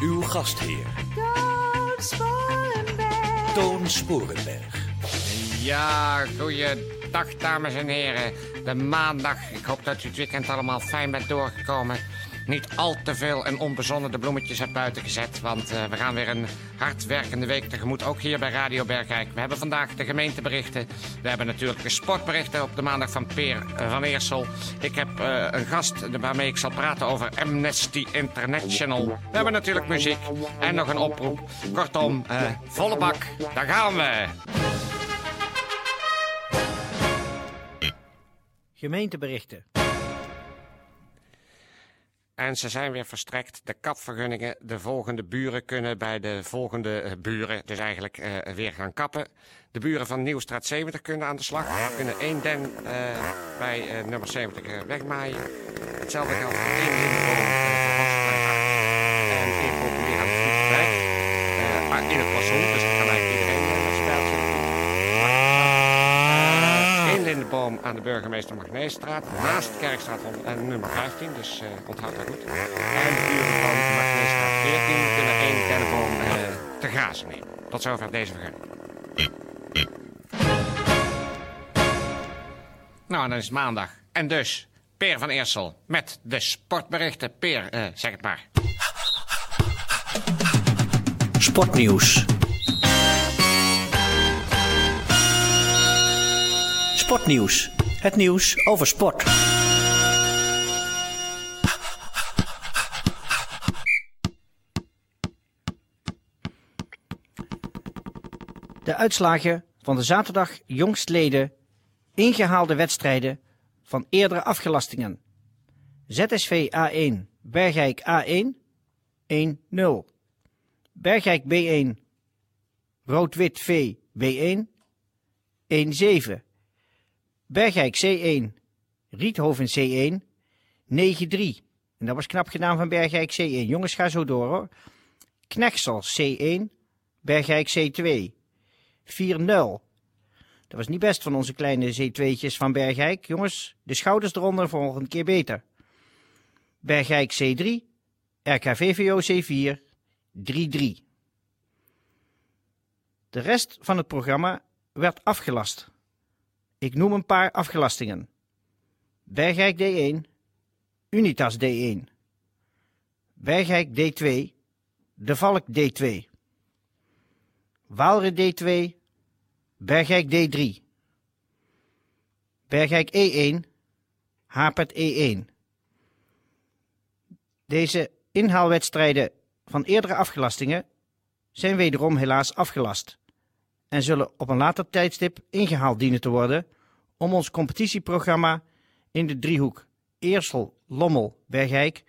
Uw gastheer, Toon Sporenberg. Toon Sporenberg. Ja, goeiedag dames en heren. De maandag. Ik hoop dat u het weekend allemaal fijn bent doorgekomen. Niet al te veel en onbezonnen de bloemetjes hebt buiten gezet. Want eh, we gaan weer een hardwerkende week tegemoet. Ook hier bij Radio Bergijk. We hebben vandaag de gemeenteberichten. We hebben natuurlijk de sportberichten op de maandag van Peer eh, van Eersel. Ik heb eh, een gast waarmee ik zal praten over Amnesty International. We hebben natuurlijk muziek en nog een oproep. Kortom, volle bak. Daar gaan we. Gemeenteberichten. En ze zijn weer verstrekt. De kapvergunningen. De volgende buren kunnen bij de volgende eh, buren dus eigenlijk eh, weer gaan kappen. De buren van Nieuwstraat 70 kunnen aan de slag. Kunnen één den eh, bij nummer 70 eh, wegmaaien. Hetzelfde geldt voor één lindeboom en één populier aan de Vlietwijk. Maar in het passoen, dus dan kan eigenlijk iedereen uh, een spijltje eh, Eén lindeboom aan de burgemeester Magneestraat, naast Kerkstraat en nummer 15, dus eh onthoud dat goed. En de buren van Magneestraat 14 kunnen één dennenboom eh, te grazen nemen. Tot zover deze vergunning. Nou, dan is het maandag. En dus, Peer van Eersel met de sportberichten. Peer, eh, zeg het maar. Sportnieuws. Sportnieuws. Het nieuws over sport. De uitslagen van de zaterdag jongstleden ingehaalde wedstrijden van eerdere afgelastingen. ZSV A1, Bergijk A1, 1-0. Bergijk B1, Rood-Wit V B1, 1-7. Bergijk C1, Riethoven C1, 9-3. En dat was knap gedaan van Bergijk C1. Jongens, ga zo door hoor. Knechtsel C1, Bergijk C2, 4-0. Dat was niet best van onze kleine C2'tjes van Bergijk. Jongens, de schouders eronder volgende keer beter. Bergijk C3, RKVVO C4, 3-3. De rest van het programma werd afgelast. Ik noem een paar afgelastingen. Bergijk D1, Unitas D1, Bergijk D2, De Valk D2, Waalre D2, Bergijk D3, Bergijk E1, Hapert E1. Deze inhaalwedstrijden van eerdere afgelastingen zijn wederom helaas afgelast en zullen op een later tijdstip ingehaald dienen te worden om ons competitieprogramma in de driehoek Eersel, Lommel, Bergijk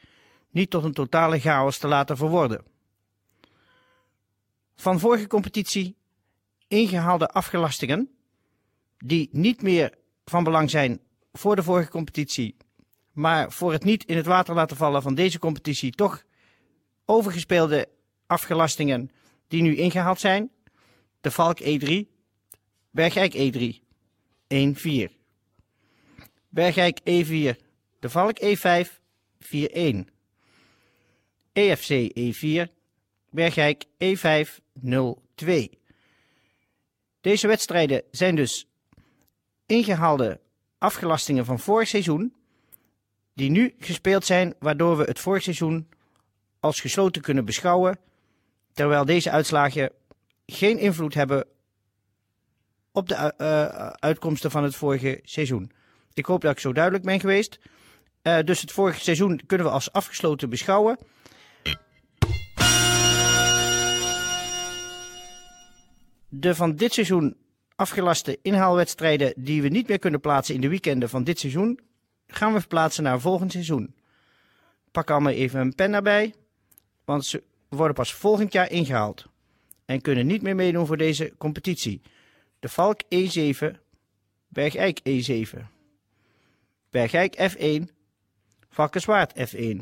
niet tot een totale chaos te laten verworden. Van vorige competitie ingehaalde afgelastingen die niet meer van belang zijn voor de vorige competitie, maar voor het niet in het water laten vallen van deze competitie toch overgespeelde afgelastingen die nu ingehaald zijn. De Valk E3, Bergijk E3, 1-4. Bergijk E4, de Valk E5, 4-1. EFC E4, Bergijk E5, 0-2. Deze wedstrijden zijn dus ingehaalde afgelastingen van vorig seizoen, die nu gespeeld zijn, waardoor we het vorig seizoen als gesloten kunnen beschouwen, terwijl deze uitslagen geen invloed hebben op de eh, eh, uitkomsten van het vorige seizoen. Ik hoop dat ik zo duidelijk ben geweest. Eh, dus het vorige seizoen kunnen we als afgesloten beschouwen. De van dit seizoen afgelaste inhaalwedstrijden die we niet meer kunnen plaatsen in de weekenden van dit seizoen, gaan we verplaatsen naar volgend seizoen. pak allemaal even een pen erbij, want ze worden pas volgend jaar ingehaald en kunnen niet meer meedoen voor deze competitie. De Valk E7, Bergijk E7, Bergijk F1, Valkenswaard F1,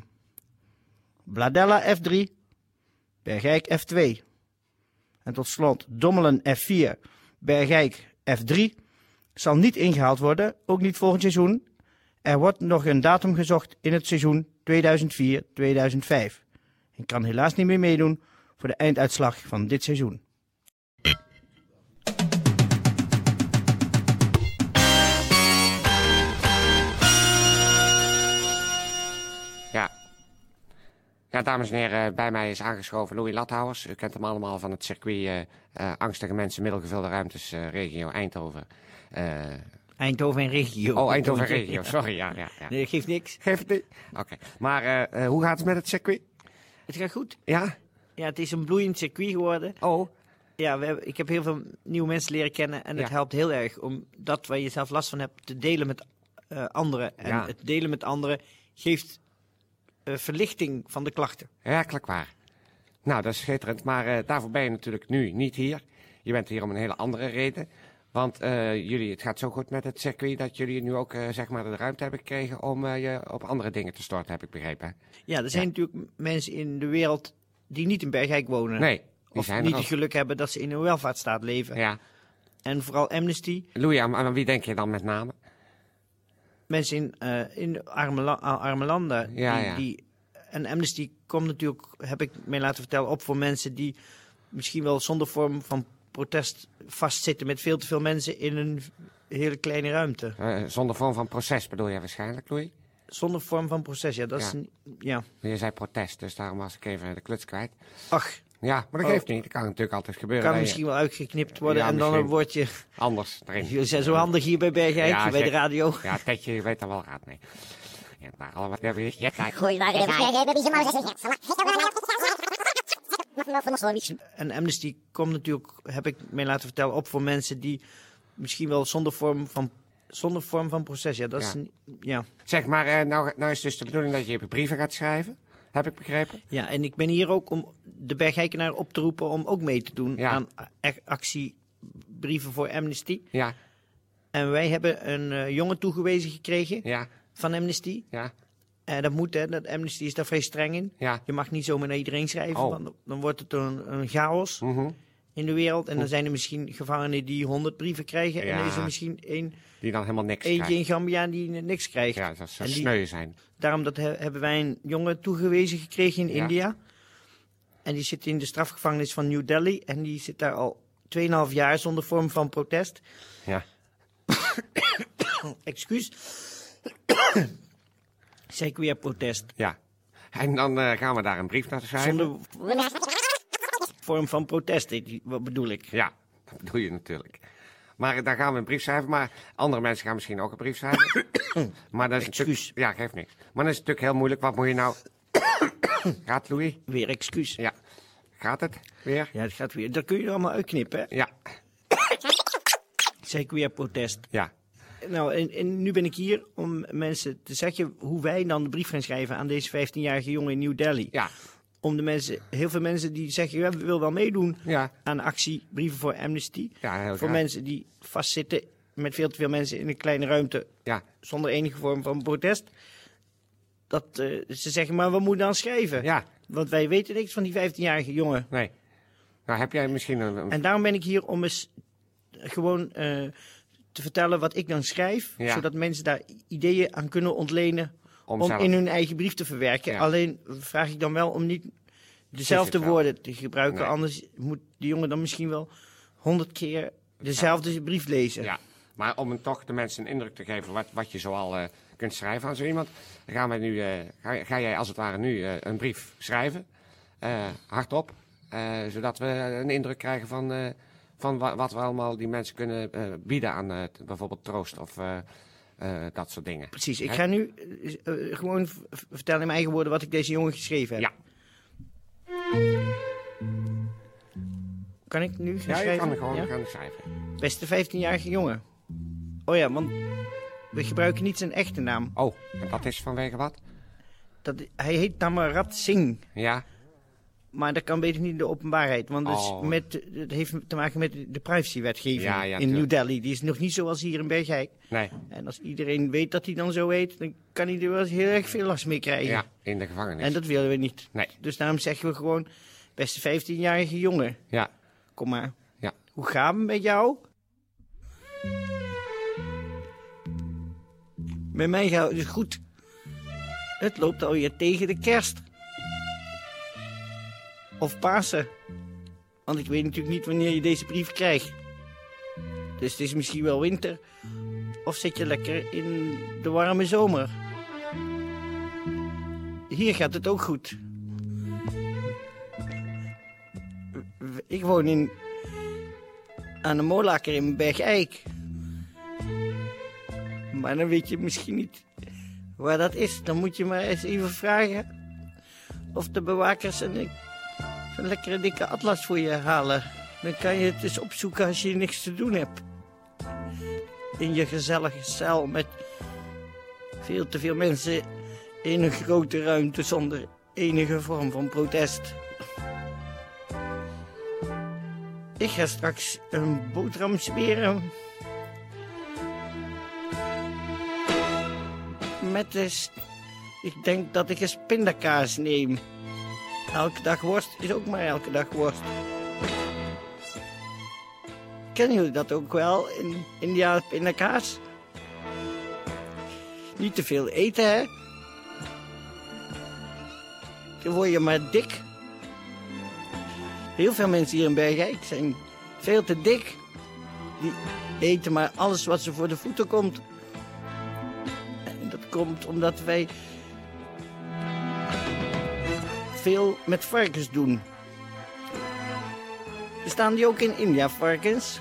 Bladella F3, Bergijk F2 en tot slot Dommelen F4, Bergijk F3 zal niet ingehaald worden, ook niet volgend seizoen. Er wordt nog een datum gezocht in het seizoen 2004-2005 en kan helaas niet meer meedoen voor de einduitslag van dit seizoen. Ja. Ja, dames en heren, bij mij is aangeschoven Louis Lathouwers. U kent hem allemaal van het circuit eh, Angstige Mensen, Middelgevulde Ruimtes, eh, regio Eindhoven. Eindhoven en regio. oh, Eindhoven regio, sorry, ja, ja, ja. Nee, geeft niks. Geef het niet. Oké, maar hoe gaat het met het circuit? Het gaat goed. Ja? Ja, het is een bloeiend circuit geworden. Oh, Ja, we hebben, ik heb heel veel nieuwe mensen leren kennen en het Ja. helpt heel erg om dat waar je zelf last van hebt te delen met eh, anderen. En Ja. het delen met anderen geeft eh, verlichting van de klachten. werkelijk waar. Nou, dat is schitterend, maar eh, daarvoor ben je natuurlijk nu niet hier. Je bent hier om een hele andere reden. Want eh, jullie, het gaat zo goed met het circuit dat jullie nu ook eh, zeg maar de ruimte hebben gekregen om eh, je op andere dingen te storten, heb ik begrepen. Ja, er zijn natuurlijk m- mensen in de wereld die niet in Bergijk wonen. Nee, die of zijn niet het geluk hebben dat ze in een welvaartsstaat leven. Ja. En vooral Amnesty, Louis, aan, aan wie denk je dan met name? mensen in, eh, in arme, la- ah, arme landen. Ja, die, ja. Die, en Amnesty komt natuurlijk, heb ik mij laten vertellen, op voor mensen die misschien wel zonder vorm van protest vastzitten met veel te veel mensen in een hele kleine ruimte. Eh, zonder vorm van proces bedoel je waarschijnlijk, Louis? Zonder vorm van proces, ja. Dat Is, Ja. een- ja. Je zei protest, dus daarom was ik even de kluts kwijt. Ach, Ja, maar dat Oh. geeft niet. Dat kan natuurlijk altijd gebeuren. kan misschien wel uitgeknipt worden Ja, en dan een woordje... Anders erin. Jullie zijn zo handig hier bij Bergijk, Ja, bij de radio. Ja, Tetje, je weet daar wel raad mee. Ja, nou, allemaal? Ja, En Amnesty komt natuurlijk, heb ik mij laten vertellen, op voor mensen die misschien wel zonder vorm van, zonder vorm van proces. Ja, dat is Ja. een- ja. Zeg maar, eh, nou, nou is dus de bedoeling dat je brieven gaat schrijven. Heb ik begrepen? ja, en ik ben hier ook om de Bergijkenaar op te roepen om ook mee te doen Ja. aan a- actie Brieven voor Amnesty. Ja, En wij hebben een eh, jongen toegewezen gekregen ja, van Amnesty. ja, En dat moet, hè, dat Amnesty is daar vrij streng in. ja. Je mag niet zomaar naar iedereen schrijven, Oh. want dan wordt het een, een chaos Mhm. In de wereld. En dan zijn er misschien gevangenen die honderd brieven krijgen. En dan is er misschien één, Die dan helemaal niks eentje krijgt. in Gambia die niks krijgt. Ja, dat zou sneu zijn. Daarom dat he- hebben wij een jongen toegewezen gekregen in Ja. India. En die zit in de strafgevangenis van New Delhi. En die zit daar al 2,5 jaar zonder vorm van protest. Ja. Excuus. Weer protest. Ja. En dan eh, gaan we daar een brief naar schrijven. Zonder vorm van protest, wat bedoel ik. Ja, dat bedoel je natuurlijk. Maar eh, dan gaan we een brief schrijven, maar andere mensen gaan misschien ook een brief schrijven. maar dat is. Excuus. Ja, geeft niks. Maar dat is natuurlijk heel moeilijk. Wat moet je nou... Gaat Louis? Weer excuus. Ja. Gaat het weer? Ja, dat gaat weer. Dat kun je allemaal uitknippen. hè? Ja. Zeg ik weer protest. Ja. Nou, en, en nu ben ik hier om mensen te zeggen hoe wij dan de brief gaan schrijven aan deze 15-jarige jongen in New Delhi. Ja. Om de mensen, heel veel mensen die zeggen, ja, we willen wel meedoen Ja. aan de actie Brieven voor Amnesty. Ja, heel voor mensen die vastzitten met veel te veel mensen in een kleine ruimte Ja. zonder enige vorm van protest. Dat eh, ze zeggen, maar we moeten dan schrijven. Ja. Want wij weten niks van die 15-jarige jongen. Nee. Nou, heb jij misschien een... En daarom ben ik hier om eens gewoon eh, te vertellen wat ik dan schrijf. Zodat mensen daar ideeën aan kunnen ontlenen Om om, zelf- in hun eigen brief te verwerken. Ja. Alleen vraag ik dan wel om niet dezelfde woorden te gebruiken. Nee. Anders moet de jongen dan misschien wel honderd keer dezelfde brief lezen. Ja. Maar om toch de mensen een indruk te geven wat, wat je zoal eh kunt schrijven aan zo iemand, gaan wij nu, eh, ga, ga jij als het ware nu eh, een brief schrijven, hardop, zodat we een indruk krijgen van, van wa- wat we allemaal die mensen kunnen bieden aan bijvoorbeeld troost of eh, dat soort dingen. Precies. Ik ga nu eh, eh, gewoon vertellen in mijn eigen woorden wat ik deze jongen geschreven heb. Ja, Kan ik nu gaan ja schrijven? kan er gewoon Ja? gaan schrijven. Beste 15-jarige jongen. Oh ja, want we gebruiken niet zijn echte naam. Oh, en dat is vanwege wat? Dat, hij heet Tamarat Singh. Ja? Maar dat kan beter niet in de openbaarheid. Want Oh. met, het heeft te maken met de privacywetgeving Ja, ja, in New. Delhi. Die is nog niet zoals hier in Bergijk. Nee. En als iedereen weet dat hij dan zo heet, dan kan hij er wel heel erg veel last mee krijgen. Ja, in de gevangenis. En dat willen we niet. Nee. Dus daarom zeggen we gewoon, beste 15-jarige jongen, Ja, kom maar. ja. Hoe gaat het met jou? Met mij gaat het goed. Het loopt alweer tegen de kerst. Of Pasen. Want ik weet natuurlijk niet wanneer je deze brief krijgt. Dus het is misschien wel winter. Of zit je lekker in de warme zomer. Hier gaat het ook goed. Ik woon in aan de Molaker in Bergijk. Maar dan weet je misschien niet waar dat is. Dan moet je maar eens even vragen of de bewakers een, lekkere dikke atlas voor je halen. Dan kan je het eens opzoeken als je niks te doen hebt. In je gezellige cel met veel te veel mensen in een grote ruimte zonder enige vorm van protest. Ik ga straks een boterham smeren. Met de... Ik denk dat ik eens pindakaas neem. Elke dag worst is ook maar elke dag worst. Kennen jullie dat ook wel, in India pindakaas? Niet te veel eten, hè? Dan word je maar dik. Heel veel mensen hier in Bergijk zijn veel te dik. Die eten maar alles wat ze voor de voeten komt. En dat komt omdat wij veel met varkens doen. Bestaan die ook in India, varkens?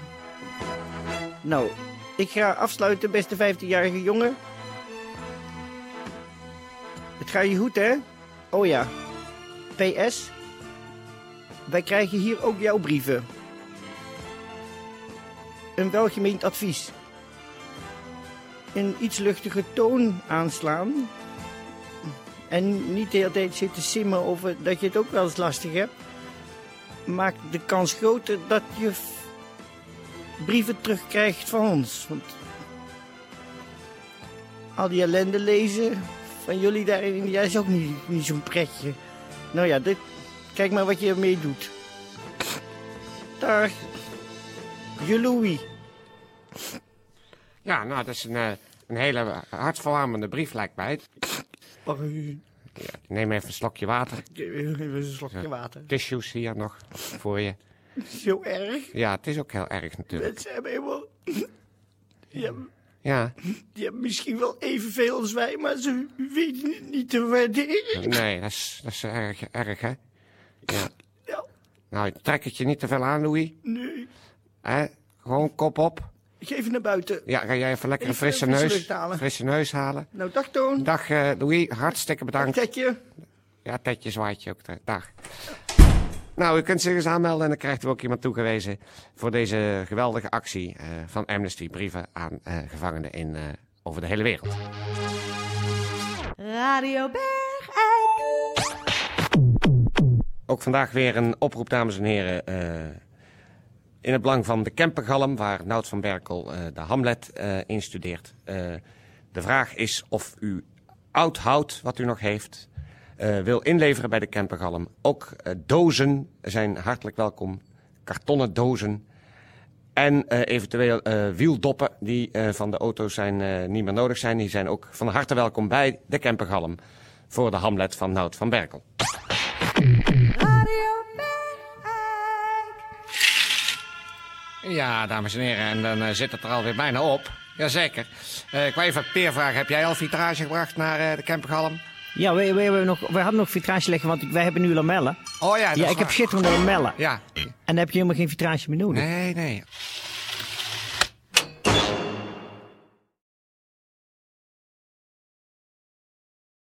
Nou, ik ga afsluiten, beste 15-jarige jongen. Het gaat je goed, hè? Oh ja. PS. Wij krijgen hier ook jouw brieven. Een welgemeend advies. Een iets luchtige toon aanslaan. En niet de hele tijd zitten simmen over dat je het ook wel eens lastig hebt. Maakt de kans groter dat je brieven terugkrijgt van ons. Want al die ellende lezen van jullie daar in India is ook niet, niet zo'n pretje. Nou ja, dit, kijk maar wat je ermee doet. Dag. Je. Ja, nou, dat is een, eh, een hele hartverwarmende brief, lijkt mij. Ja, neem even een slokje water. even een slokje water? Tissues hier nog voor je. Zo erg. Ja, het is ook heel erg natuurlijk. Mensen hebben helemaal... Die hebben, Ja, die hebben misschien wel evenveel als wij, maar ze weten het niet te waarderen. nee, dat is, dat is erg, erg, hè? Ja. Ja, Nou, trek het je niet te veel aan, Louis. nee. Hè? Gewoon kop op. Ik ga even naar buiten. Ja, ga jij even lekker een frisse neus, frisse neus halen. Nou, dag Toon. Dag eh, Louis, hartstikke bedankt. Tetje. Ja, Tetje zwaait je ook. Dag. Nou, u kunt zich eens aanmelden en dan krijgt u ook iemand toegewezen voor deze geweldige actie eh, van Amnesty. Brieven aan eh, gevangenen in, eh, over de hele wereld. Radio Bergijk. Ook vandaag weer een oproep, dames en heren. In het belang van de Kempengalm, waar Nout van Berkel eh, de Hamlet eh instudeert. Eh, de vraag is of u oud hout, wat u nog heeft, wil inleveren bij de Kempengalm. Ook dozen zijn hartelijk welkom. Kartonnen dozen. En eventueel wieldoppen die van de auto's zijn, niet meer nodig zijn. Die zijn ook van harte welkom bij de Kempengalm. Voor de Hamlet van Nout van Berkel. Ja, dames en heren, en dan eh, zit het er alweer bijna op. Jazeker. Eh ik wou even Peer vragen, heb jij al vitrage gebracht naar eh, de Kempengalm? Ja, wij, wij, hebben nog, wij hadden nog vitrage leggen, want wij hebben nu lamellen. Oh ja, dat Ja, ik heb waar. schitterende lamellen. Ja, En dan heb je helemaal geen vitrage meer nodig. nee, nee.